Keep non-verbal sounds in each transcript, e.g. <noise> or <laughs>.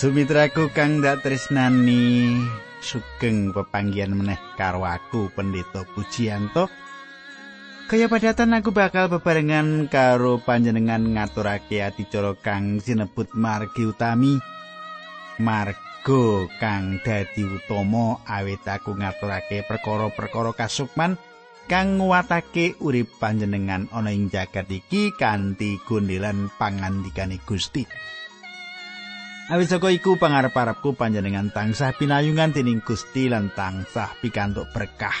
Sumitraku kang dak tresnani sugeng pepanggihan meneh karo aku pendeta Pujianto. Kaya padatan aku bakal bebarengan karo panjenengan ngaturake adicara kang sinebut margi utami. Margo kang dadi utama awit aku ngaturake perkara-perkara kasukman kang nguwatake urip panjenengan ana ing jagat iki kanthi gondelan pangandikane Gusti. Awit saka iku pangarep-arepku panjenengan tansah pinayungan dening Gusti lan tansah pikantuk berkah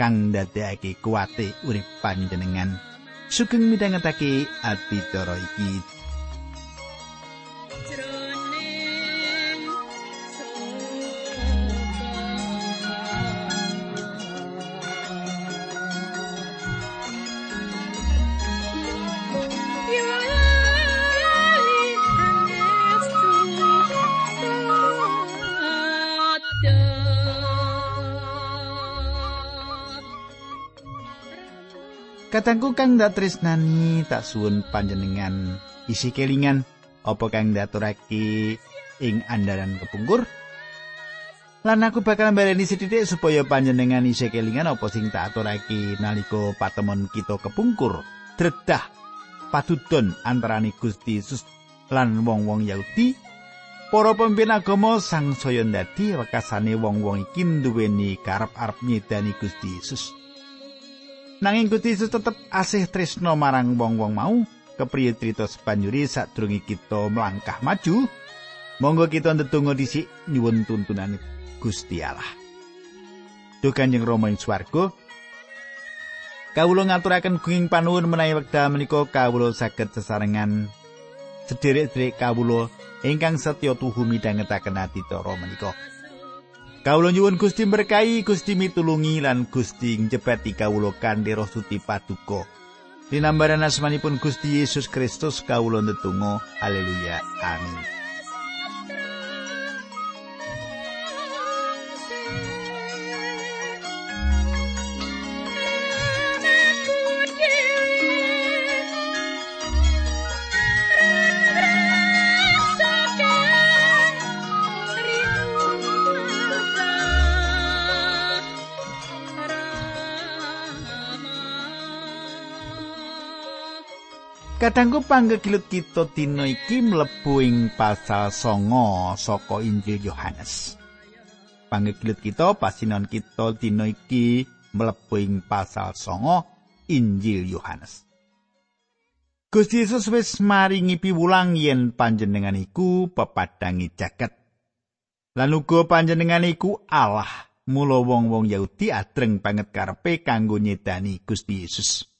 kang ndadekake kuwate urip panjenengan. Sugeng midhangetake adicara iki Katangku kang ndak tresnani tak suwun panjenengan isi kelingan apa kang ndaturake ing andalan kepungkur. Lan aku bakal mbaleni sithik supaya panjenengan isi kelingan apa sing tak aturake nalika patemon kita kepungkur. Dredah padudon antarane Gusti Yesus lan wong-wong Yahudi Para pemimpin agama sang saya ndadi rekasane wong-wong iki duweni karep-arep nyedani Gusti Yesus. Nanging Gusti Yesus tetep asih tresno marang wong-wong mau. Kepriye crita sepanjuri sadurunge kita melangkah maju, monggo kita ndedonga dhisik nyuwun tuntunan Gusti Allah. Duh Kanjeng Rama ing swarga, kawula ngaturaken gunging panuwun menawi wekdal menika kawula saged sesarengan sederek-sederek kawula ingkang setya tuhu midhangetaken ati menika. Kawula nyuwun Gusti berkahi, Gusti mitulungi lan Gusti njebati kawula kanthi roh suci paduka. Dinambaran asmanipun Gusti Yesus Kristus kawula ndedonga. Haleluya. Amin. Kadangku panggegilut kita dina iki mlebu ing pasal songo saka Injil Yohanes. Panggegilut kita pasinon kita dina iki mlebu ing pasal songo Injil Yohanes. Gusti Yesus wis maringi piwulang yen panjenengan iku pepadangi jagat. Lan uga panjenengan iku Allah. Mula wong-wong Yahudi adreng banget karepe kanggo nyedani Gusti Yesus.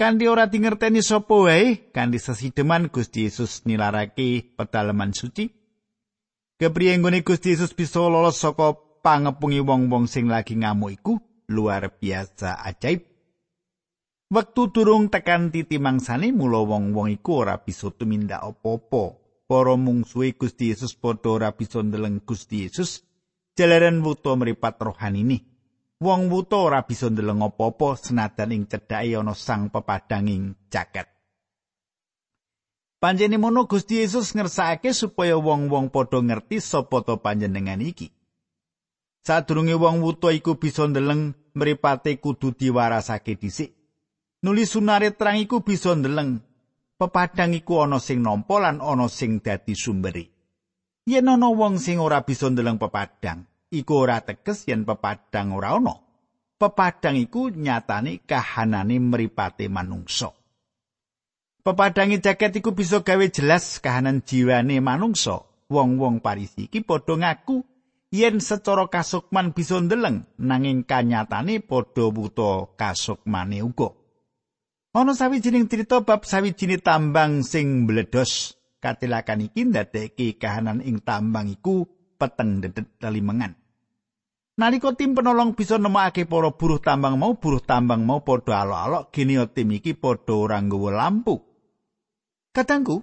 Kanthi ora dingerteni sapa wae, kanthi sesideman Gusti Yesus nilarake pedalaman suci. Kepriye nggone Gusti Yesus bisa lolos saka pangepungi wong-wong sing lagi ngamuk iku luar biasa ajaib. Wektu durung tekan titi mangsane mula wong-wong iku ora bisa tumindak apa-apa. Para mungsuhe Gusti Yesus padha ora bisa ndeleng Gusti Yesus jalaran wuto mripat rohani ini. Wong wuta ora bisa ndeleng apa-apa senajan ing cedhake ana sang pepadanging jaket. Panjenengan Gusti Yesus ngersakake supaya wong-wong padha ngerti sapa to panjenengan iki. Sadurunge wong wuta iku bisa ndeleng mripate kudu diwarasake dhisik. Nuli sunare terang iku bisa ndeleng pepadang iku ana sing nampa lan ana sing dadi sumbere. Yen ana wong sing ora bisa ndeleng pepadang, iku ora teges yen pepadang ora ana. Pepadang iku nyatane kahanane mripate manungsa. Pepadangi jaket iku bisa gawe jelas kahanan jiwane manungsa. Wong-wong Parisi iki padha ngaku yen secara kasukman bisa ndeleng nanging kanyatane padha buta kasukmane uga. Ana sawijining crita bab sawijining tambang sing mbledos. Katilakan iki ndadekake kahanan ing tambang iku peteng dedet telimengan. Nalika tim penolong bisa nemokake para buruh tambang mau, buruh tambang mau padha alok-alok gene tim iki padha ora nggawa lampu. Katangku,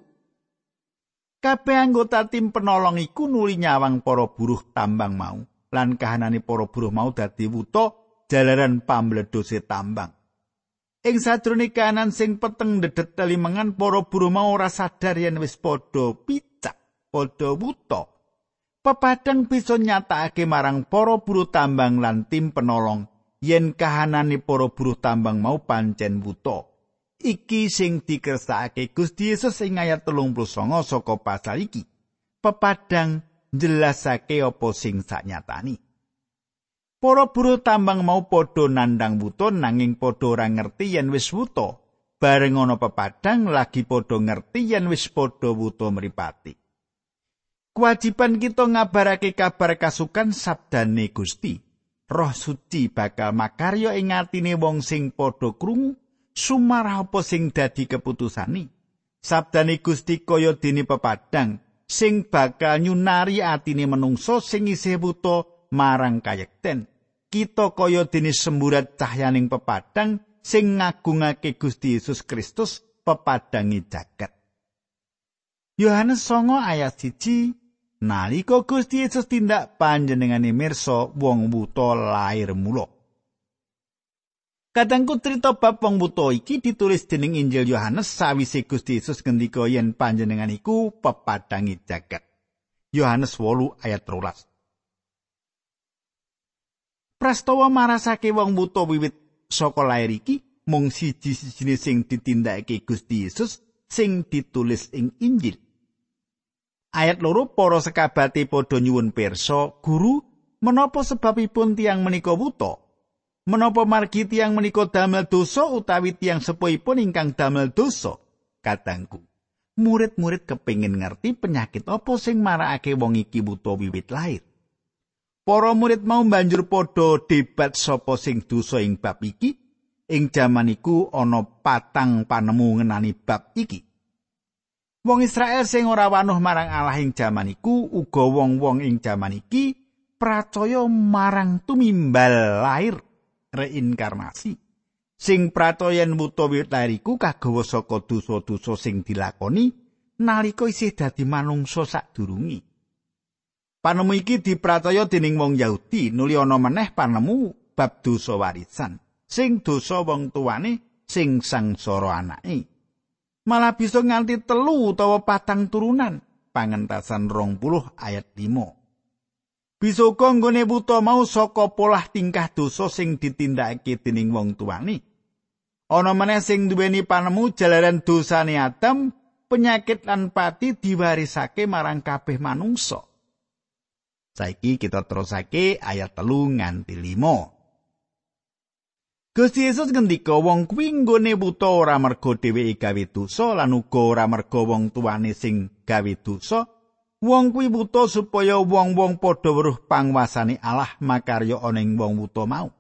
kabeh anggota tim penolong iku nuli nyawang para buruh tambang mau lan kahanane para buruh mau dadi wuta jalaran pambledose tambang. Ing sajroning kahanan sing peteng dedet telimengan para buruh mau ora sadar yen wis padha picak padha wuta. Pepadang bisa nyatakake marang para buruh tambang lan tim penolong yen kahanane para buruh tambang mau pancen wuta. Iki sing dikersakake Gusti Yesus ing ayat 39 saka pasal iki. Pepadang jelasake apa sing saknyatani. Para buruh tambang mau padha nandang wuta nanging padha ora ngerti yen wis wuta. Bareng ana pepadang lagi padha ngerti yen wis padha wuta mripati. Kewajiban kita ngabarake kabar kasukan sabdane Gusti. Roh suci bakal makarya ing atine wong sing padha krungu sumarah apa sing dadi keputusani. Sabdane Gusti kaya dene pepadang sing bakal nyunari atine menungso sing isih buta marang kayekten. Kita kaya dene semburat cahyaning pepadang sing ngagungake Gusti Yesus Kristus pepadangi jagat. Yohanes 9 ayat 1 Nalika Gusti Yesus tindak panjenengane mirsa wong buta lair mula. Kadangku cerita bab wong buta iki ditulis dening Injil Yohanes sawise Gusti Yesus ngendika yen panjenengan iku pepadangi jagat. Yohanes 8 ayat 13. Prastawa marasake wong buta wiwit saka lair iki mung siji-sijine sing ditindakake Gusti Yesus sing ditulis ing Injil. Ayat loro para sekabate padha nyuwun pirsa, "Guru, menapa sebabipun tiang menika wuta? Menapa margi tiang menika damel dosa utawi tiang sepuhipun ingkang damel dosa?" Katangku, murid-murid kepingin ngerti penyakit apa sing marakake wong iki wuta wiwit lair. Para murid mau banjur padha debat sapa sing dosa ing bab iki. Ing jaman iku ana patang panemu ngenani bab iki. Wong Israel sing ora wanuh marang Allah ing jaman iku uga wong-wong ing jaman iki pracaya marang tumimbal lair reinkarnasi. Sing pracaya wuta lair iku kagawa saka dosa-dosa sing dilakoni nalika isih dadi manungsa sadurungi. Panemu iki dipracaya dening wong Yahudi nuli ana meneh panemu bab dosa warisan. Sing dosa wong tuane sing sangsara anake. Malah bisa nganti telu utawa patang turunan. Pangentasan rong puluh ayat 5 bisa uga nggone buta mau saka polah tingkah dosa sing ditindakake dening wong tuane ana meneh sing duweni panemu jalaran dosane Adam penyakit lan pati diwarisake marang kabeh manungsa. Saiki kita terusake ayat telu nganti 5 Gusti Yesus ngendika wong kuwi nggone buta ora mergo dheweke gawe dosa lan uga ora mergo wong tuane sing gawe dosa. Wong kuwi buta supaya wong-wong padha weruh pangwasane Allah makarya ana ing wong buta mau.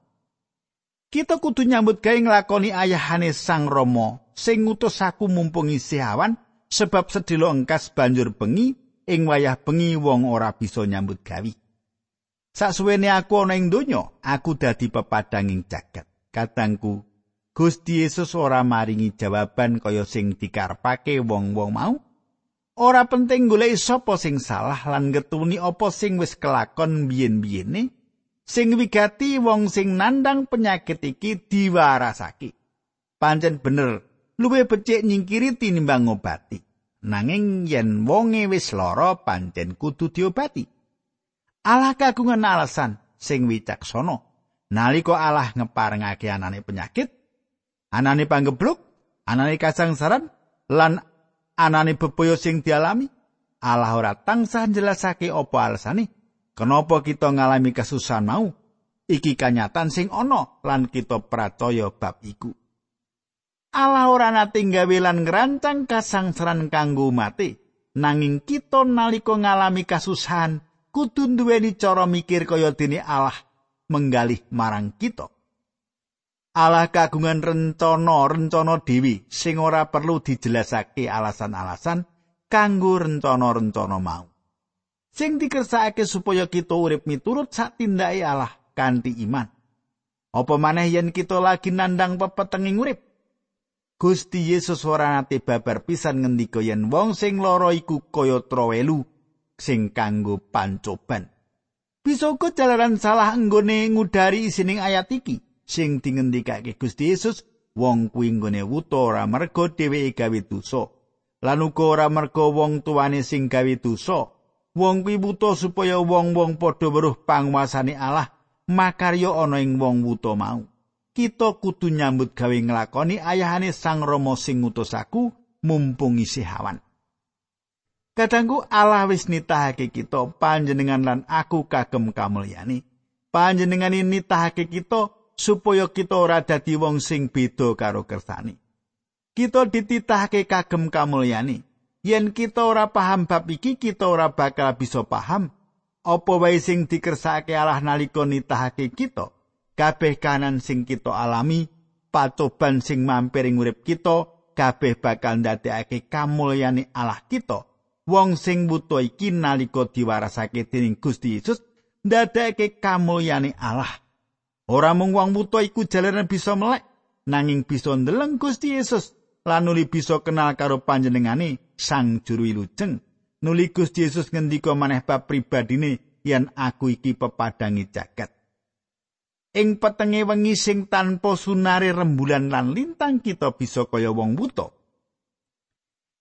Kita kudu nyambut gawe nglakoni ayahane Sang Rama sing ngutus aku mumpung isih awan sebab sedilo engkas banjur bengi ing wayah bengi wong ora bisa nyambut gawe. Saksuwene aku ana ing donya, aku dadi pepadanging jagat. Katangku, Gusti Yesus ora maringi jawaban kaya sing dikarepake wong-wong mau. Ora penting golek sapa sing salah lan ngetuni apa sing wis kelakon biyen-biyene. Sing wigati wong sing nandang penyakit iki diwarasake. Pancen bener, luwih becik nyingkiri tinimbang ngobati. Nanging yen wonge wis lara pancen kudu diobati. Allah kagungan alasan sing wicaksana. Nalika Allah ngeparengake anane penyakit, anane panggebluk, anane kasangsaran lan anane bebaya sing dialami, Allah ora tansah jelasake apa alasane kenapa kita ngalami kesusahan mau. Iki kanyatan sing ana lan kita percaya bab iku. Allah ora nate gawe lan ngrancang kasangsaran kanggo mati, nanging kita nalika ngalami kasusahan kudu duweni cara mikir kaya dene Allah menggalih marang kita. Allah kagungan rencana-rencana dewi sing ora perlu dijelasake alasan-alasan kanggo rencana-rencana mau. Sing dikersakake supaya kita urip miturut sak tindake Allah kanthi iman. Apa maneh yen kita lagi nandang pepetenging urip? Gusti Yesus ora nate babar pisan ngendika yen wong sing lara iku kaya trowelu sing kanggo pancoban. Bisa uga jalaran salah nggone ngudari isining ayat iki. Sing dingendikake Gusti Yesus wong kuwi nggone wuta ora mergo dheweke gawe dosa. Lan uga ora merga wong tuwane sing gawe dosa. Wong kuwi buta supaya wong-wong padha weruh panguwasane Allah makarya ana ing wong wuta mau. Kita kudu nyambut gawe nglakoni ayahane Sang Rama sing ngutus aku mumpung isih awan Kadangku Allah wis nitahake kita panjenengan lan aku kagem kamulyani. Panjenengan nitahake kita supaya kita ora dadi wong sing beda karo kersane. Kita dititahake kagem kamulyani. Yen kita ora paham bab iki, kita ora bakal bisa paham apa wae sing dikersake Allah nalika nitahake kita. Kabeh kanan sing kita alami, patoban sing mampir ing urip kita, kabeh bakal ndadekake kamulyani Allah kita. Wong sing buta iki nalika diwarasake dening Gusti Yesus ndadekake kamulyane Allah. Ora mung wong buta iku jalaran bisa melek, nanging bisa ndeleng Gusti Yesus lan nuli bisa kenal karo panjenengane Sang Juru Wilujeng. Nuli Gusti Yesus ngendika maneh bab pribadine yen aku iki pepadangi jagat. Ing petenge wengi sing tanpa sunare rembulan lan lintang kita bisa kaya wong buta.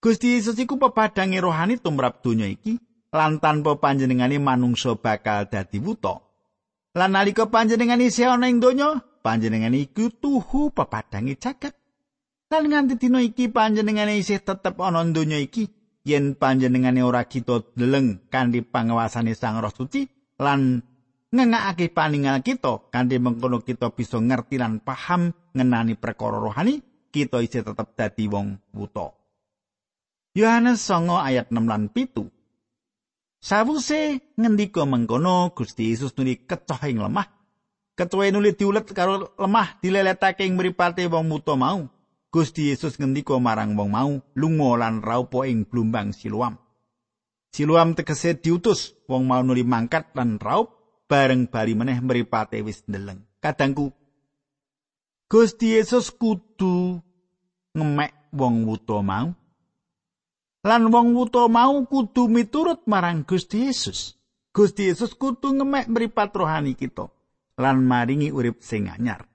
Gusti Yesus iku pepadange rohani tumrap donya iki lan tanpa panjenengane manungsa bakal dadi wuta. Lan nalika panjenengane isih ana ing donya, panjenengane iku tuhu pepadange jagat. Lan nganti dina iki panjenengane isih tetep ana ing donya iki yen panjenengane ora kita deleng kanthi panguwasane Sang Roh Suci lan ngengakake paningal kita kanthi mengkono kita bisa ngerti lan paham ngenani perkara rohani kita isih tetep dadi wong wuta. Yohanes 9 ayat 6 lan 7. Sawuse ngendika mengkono Gusti Yesus nuli kecoh ing lemah. Ketuwe nuli diulet karo lemah dileletake ing mripate wong muta mau. Gusti Yesus ngendika marang wong mau, "Lunga lan raupo ing blumbang Siloam." Siloam tegese diutus, wong mau nuli mangkat lan raup bareng bali meneh mripate wis ndeleng. Kadangku Gusti Yesus kudu ngemek wong wuta mau lan wong wuta mau kudu miturut marang Gusti Yesus. Gusti Yesus kudu ngemek mripat rohani kita lan maringi urip sing anyar.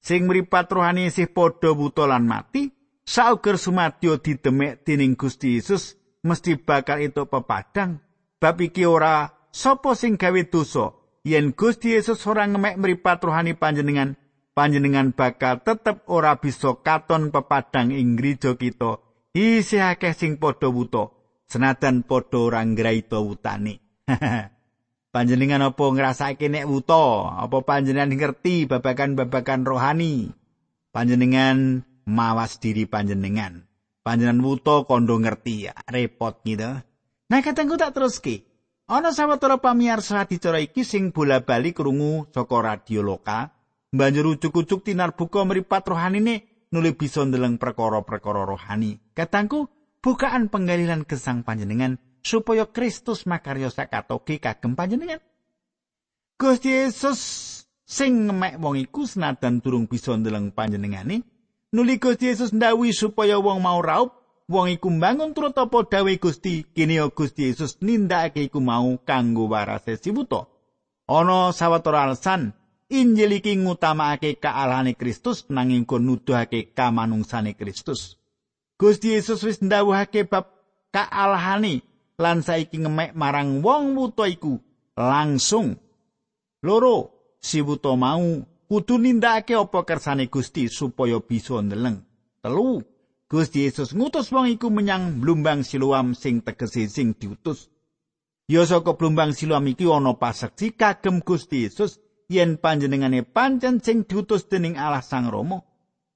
Sing mripat rohani isih padha wuta lan mati, sauger sumadyo didemek dening Gusti Yesus mesti bakal itu pepadang. Bab iki ora sapa sing gawe dosa yen Gusti Yesus ora ngemek mripat rohani panjenengan, panjenengan bakal tetep ora bisa katon pepadang ing gereja kita isih akeh sing padha wuta. Senajan padha ora ngraita wutane. <laughs> Panjenengan apa ngrasake nek wuta? Apa panjenengan ngerti babagan-babagan rohani? Panjenengan mawas diri panjenengan. Panjenengan wuta kondo ngerti ya repot gitu. Nah katengku tak teruske. Ana sawetara pamirsa dicara iki sing bola-bali krungu saka radio lokal banjur ucuk-ucuk tinar buka mripat rohanine nuli bisa ndeleng perkara-perkara rohani. Katangku, bukaan penggalilan gesang panjenengan supaya Kristus makarya sakatoke kagem panjenengan. Gusti Yesus sing ngemek wong iku senajan durung bisa ndeleng panjenengane, nuli Gusti Yesus ndawi supaya wong mau raup, wong iku mbangun turut apa dawe Gusti, kene Gusti Yesus nindakake iku mau kanggo warase si buta. Ana sawetara alasan Injil iki ngutamakake kaalane Kristus nanging kon nuduhake kamanungsane Kristus. Gusti Yesus wis ndawuhake bab kaalahane lan saiki ngemek marang wong wuta iku langsung. Loro, si wuta mau kudu nindakake apa kersane Gusti supaya bisa ndeleng. Telu, Gusti Yesus ngutus wong iku menyang blumbang Siloam sing tegese sing diutus. Ya saka blumbang Siloam iki ana paseksi kagem Gusti Yesus yen panjenengane pancen sing diutus dening Allah Sang Rama.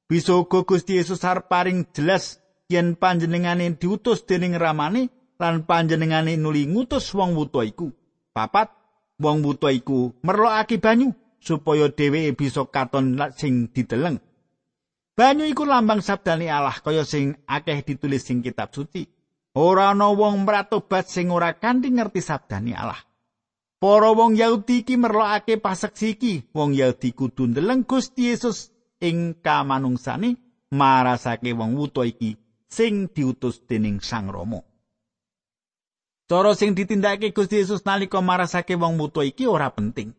Bisa uga Gusti Yesus arep paring jelas yen panjenengane diutus dening ramane lan panjenengane nuli ngutus wong wuta iku. Papat, wong wuta iku merlokake banyu supaya dheweke bisa katon sing dideleng. Banyu iku lambang sabdane Allah kaya sing akeh ditulis sing kitab suci. Ora ana wong mratobat sing ora kanthi ngerti sabdane Allah. Para wong Yahudi iki merlokake paseksi iki. Wong Yahudi kudu ndeleng Gusti Yesus ing kamanungsane marasake wong wuta iki sing diutus dening Sang Rama. Cara sing ditindakake Gusti Yesus nalika marasake wong wuta iki ora penting.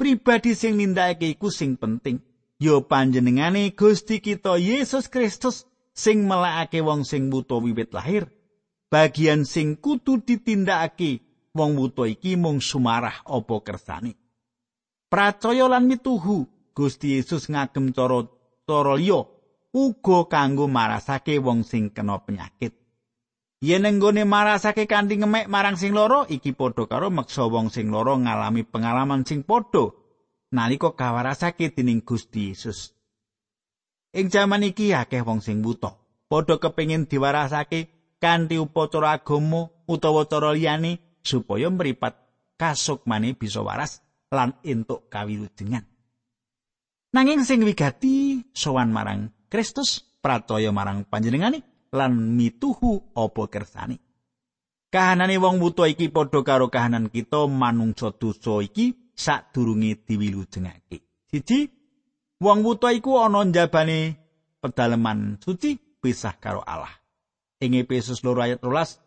Pribadi sing nindakake iku sing penting. Yo panjenengane Gusti kita Yesus Kristus sing melekake wong sing buta wiwit lahir. Bagian sing kudu ditindakake wong buta iki mung sumarah apa kersane. Pracaya lan mituhu Gusti Yesus ngagem cara cara liya uga kanggo marasake wong sing kena penyakit. Yen nenggone marasake kanthi ngemek marang sing loro iki padha karo meksa wong sing loro ngalami pengalaman sing padha nalika kawarasake dening Gusti Yesus. Ing jaman iki akeh wong sing buta, padha kepengin diwarasake kanthi upacara agama utawa cara liyane supaya mripat kasukmane bisa waras lan entuk kawilujengan. Nanging sing wigati sowan marang Kristus pracaya marang panjenengane lan mituhu apa kersane. Kahanane wong buta iki padha karo kahanan kita manungsa dosa iki sadurunge diwilujengake. Siji, Wong buta iku ana njabane pedaleman suci pisah karo Allah. Ing Efesus 2 ayat 12,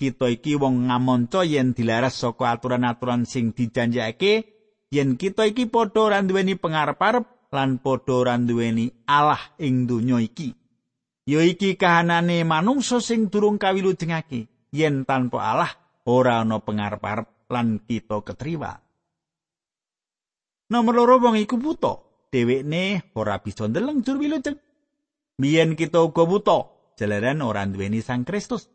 kita iki wong ngamonco yen dilaras saka aturan-aturan sing dijanjake yen kita iki padha ora duweni pangarep-arep lan padha ora duweni Allah ing donya iki. Ya iki kahanane manungsa sing durung kawilujengake yen tanpa Allah ora ana pangarep-arep lan kita ketriwa. Nomor loro wong iku buta. dhewekne ora bisa ndeleng jur wilujeng. Biyen kita uga buta, jalaran ora duweni Sang Kristus.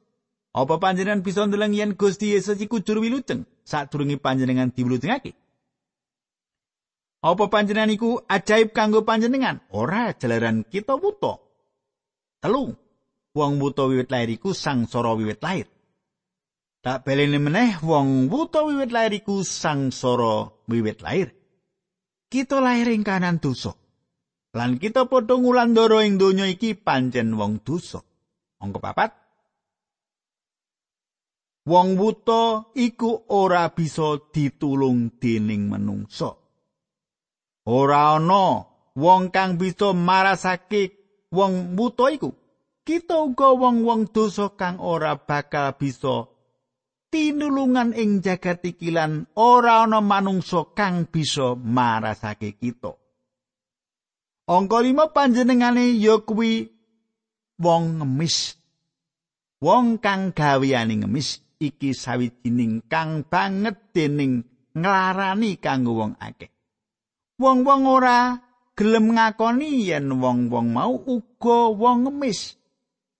Apa panjenengan bisa ndeleng yen Gusti Yesus iku jur wilujeng sadurunge panjenengan diwilujengake? Apa panjenengan iku ajaib kanggo panjenengan? Ora jalaran kita buta. Telu, wong buta wiwit lair iku sangsara wiwit lair. Tak belene meneh wong buta wiwit lair iku sangsara wiwit lair. kita lahir ing kanan dosa. Lan kita padha ngulandara ing donya iki pancen wong dosa. Angka papat. Wong buta iku ora bisa ditulung dening menungso. Ora ana wong kang bisa marasake wong buta iku. Kita uga wong-wong dosa kang ora bakal bisa tinulungan ing jagat iki lan ora ana manungsa kang bisa marasake kita. Angka 5 panjenengane ya kuwi wong ngemis. Wong kang gaweane ngemis iki sawijining kang banget dening nglarani kanggo wong akeh. Wong-wong ora gelem ngakoni yen wong-wong mau uga wong ngemis.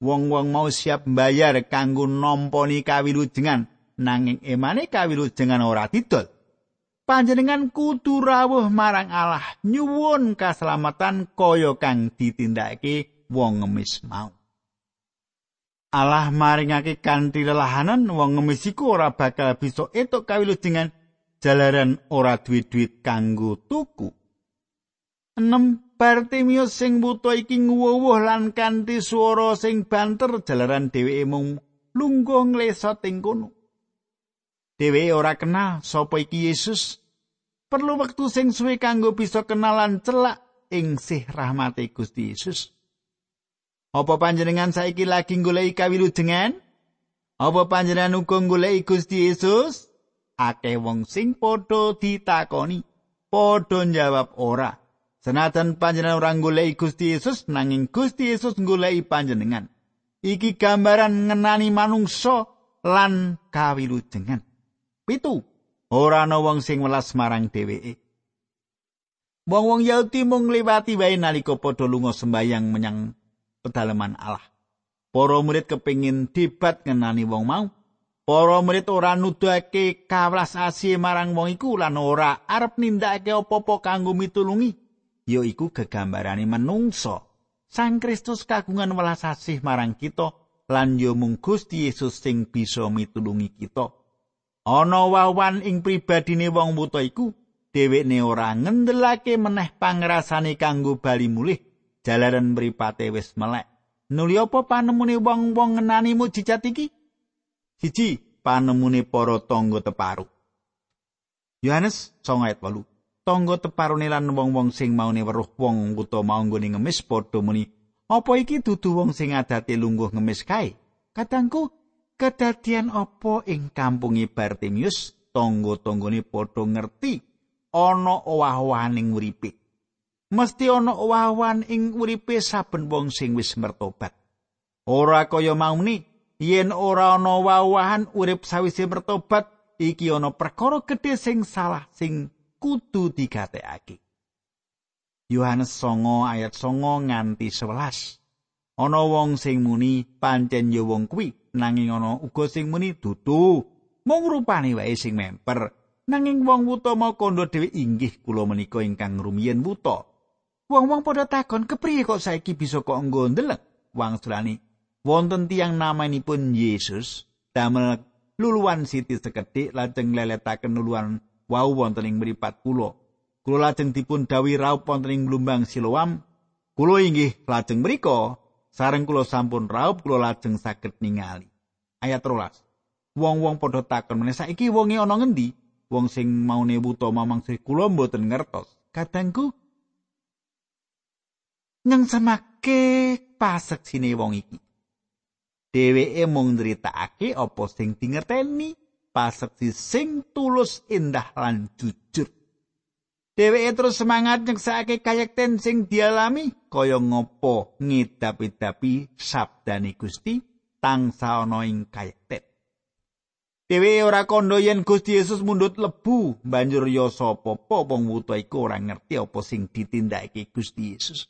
Wong-wong mau siap mbayar kanggo nampani kawilujengan nanging emane kawilujengan ora didol. Panjenengan kudu rawuh marang Allah nyuwun kaselamatan kaya kang ditindakake wong ngemis mau. Allah maringake kanthi lelahanan wong ngemis iku ora bakal bisa etuk kawilujengan jalaran ora duwe-duwit kanggo tuku. 6 Bartimius sing buta iki nguwuh lan kanthi swara sing banter jalaran dheweke mung lungguh nglesot ing kono. Dewe ora kenal sapa iki Yesus. Perlu wektu sing suwe kanggo bisa kenalan celak ing sih rahmate Gusti Yesus. Apa panjenengan saiki lagi goleki kawilujengan? Apa panjenengan uga goleki Gusti Yesus? Akeh wong sing padha ditakoni, padha njawab ora. Senajan panjenengan ora goleki Gusti Yesus nanging Gusti Yesus goleki panjenengan. Iki gambaran ngenani manungsa lan kawilujengan. Pitu, ora ana wong sing welas marang dheweke. Wong-wong Yahudi mung liwati wae nalika padha lunga sembayang menyang pedalaman Allah. Para murid kepingin debat ngenani wong mau. Para murid ora nuduhake kawelas asih marang wong iku lan ora arep nindakake apa-apa kanggo mitulungi. Ya iku gegambarane menungso. Sang Kristus kagungan welas asih marang kita lan yo mung Gusti Yesus sing bisa mitulungi kita. ana wawan ing pribadine wong buta iku dhewekne ora ngendelake meneh pangrasane kanggo bali mulih jalaran mripate wis melek. Nuli apa panemune wong-wong ngenani mujizat iki? Siji panemune para tangga teparu Yohanes 9 ayat 8 tangga teparune lan wong-wong sing maune weruh wong buta mau nggone ngemis padha muni. Apa iki dudu wong sing adate lungguh ngemis kae? Katangku kedadian apa ing kampunge Bartimius tangga-tanggane padha ngerti ana owah-owaning uripe mesti ana owah-owahan ing uripe saben wong sing wis mertobat Ora kaya mauni yen ora ana wawahan urip sawise mertobat iki ana perkara gedhe sing salah sing kudu digatekake. Yohanes 9 ayat 9 nganti 11. Ana wong sing muni pancen ya wong kuwi nanging ana uga sing muni dudu mung rupane wae sing memper nanging wong utama kondo dhewe inggih kula menika ingkang rumiyin wuta wong-wong padha takon kepriye kok saiki bisa kok nggo ndeleng wang sulani wonten tiang namanipun Yesus damel luluan siti sekedhik lajeng leletaken luluan wau wonten ing mripat kula. Kula lajeng dipun dawi raup wonten ing blumbang Siloam. Kula inggih lajeng mriku. Sareng kula sampun raup kula lajeng saged ningali. Ayat 13 wong-wong padha takon meneh saiki wonge ana ngendi? Wong sing maune wuta mamang sih kula mboten ngertos. Kadangku nyang semake paseksine wong iki dheweke mung nritakake apa sing dingerteni paseksi sing tulus indah lan jujur Dheweke terus semangat nyeksake kayekten sing dialami kaya ngopo ngidapi-dapi sabdane Gusti tangsa ana ing kayekten. Dheweke ora kandha yen Gusti Yesus mundut lebu banjur ya sapa wong wuta iku ora ngerti apa sing ditindakake Gusti Yesus.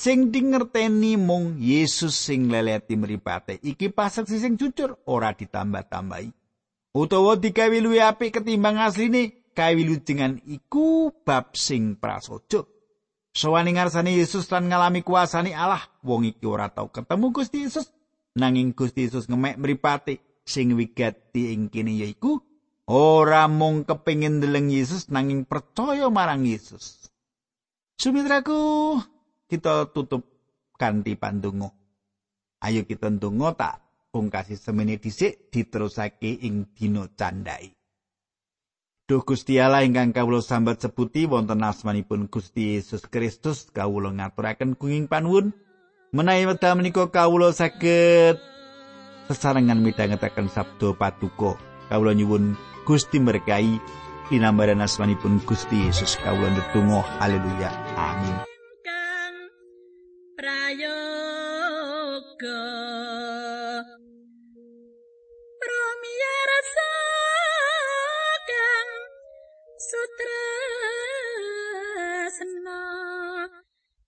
Sing dingerteni mung Yesus sing leleti mripate iki paseksi sing jujur ora ditambah-tambahi. Utawa digawe luwih apik ketimbang asline kawilujengan iku bab sing prasaja. Sowane ngarsane Yesus lan ngalami kuasane Allah, wong iki ora tau ketemu Gusti Yesus, nanging Gusti Yesus ngemek mripate sing wigati ing kene yaiku ora mung kepengin ndeleng Yesus nanging percaya marang Yesus. Sumitraku, kita tutup kanthi pandonga. Ayo kita ndonga tak pungkasi semene dhisik diterusake ing dina candhai. Duh Gusti Allah ingkang kawula sambat sebuti wonten asmanipun Gusti Yesus Kristus kawula ngaturaken kuing panuwun. Menawi wekdal menika kawula saged sesarengan midhangetaken sabda patuko. Kawula nyuwun Gusti berkahi dinambaran asmanipun Gusti Yesus. Kawula ndedonga. Haleluya. Amin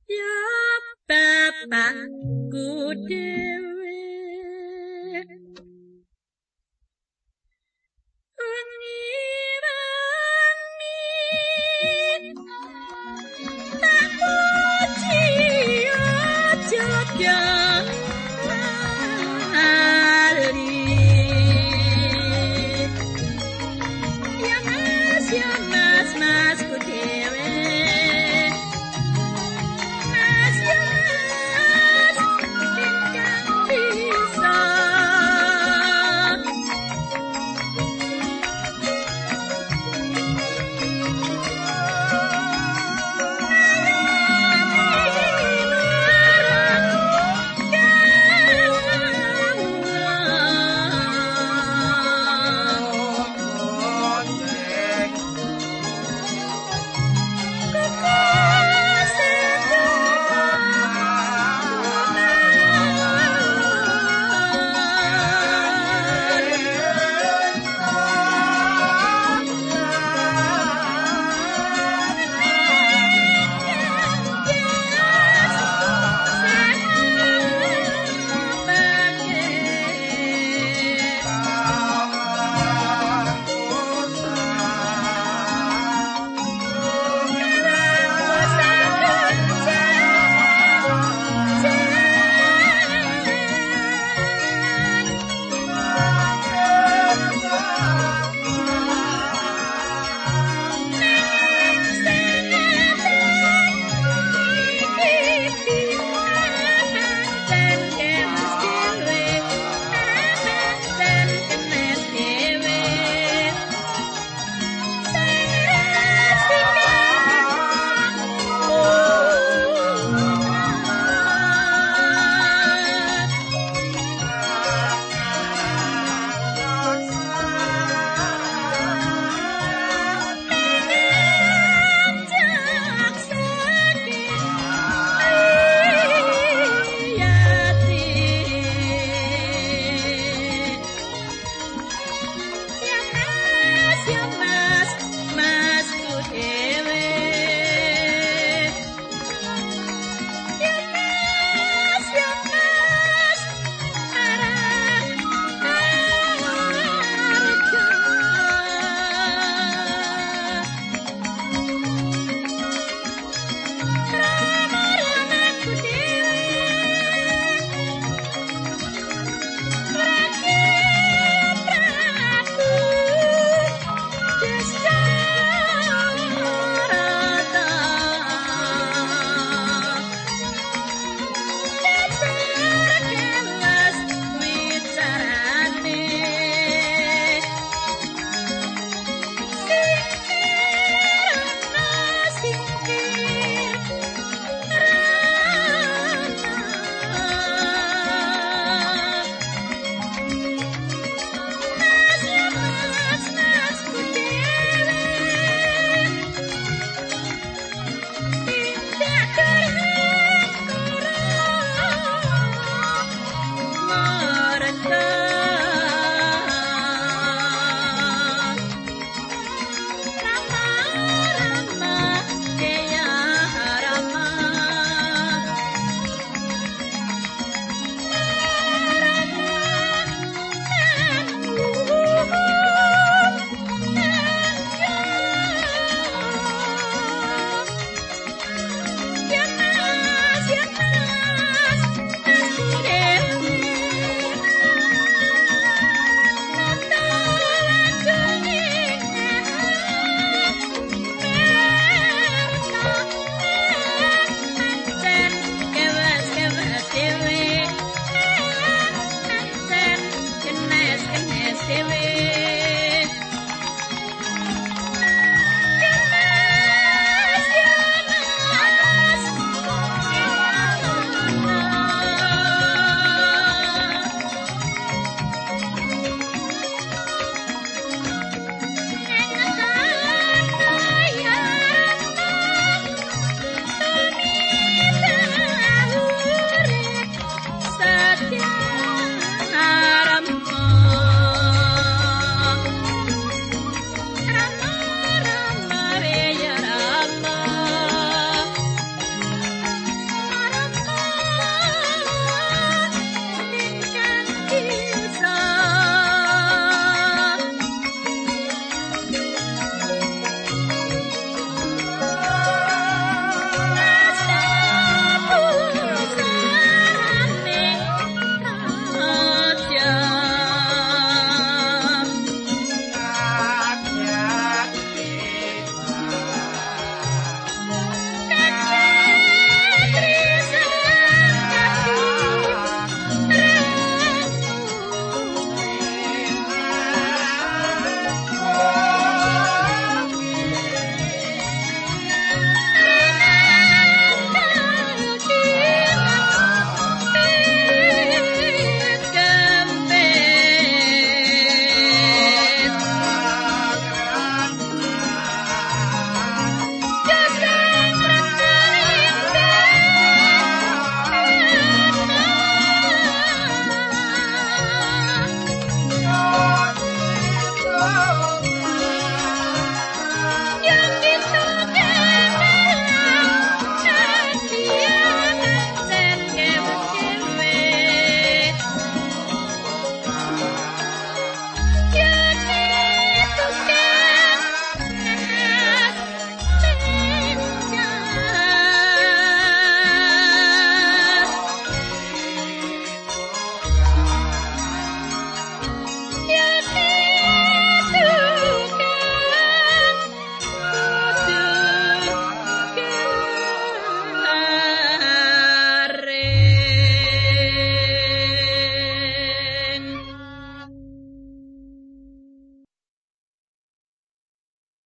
ya bapak kudu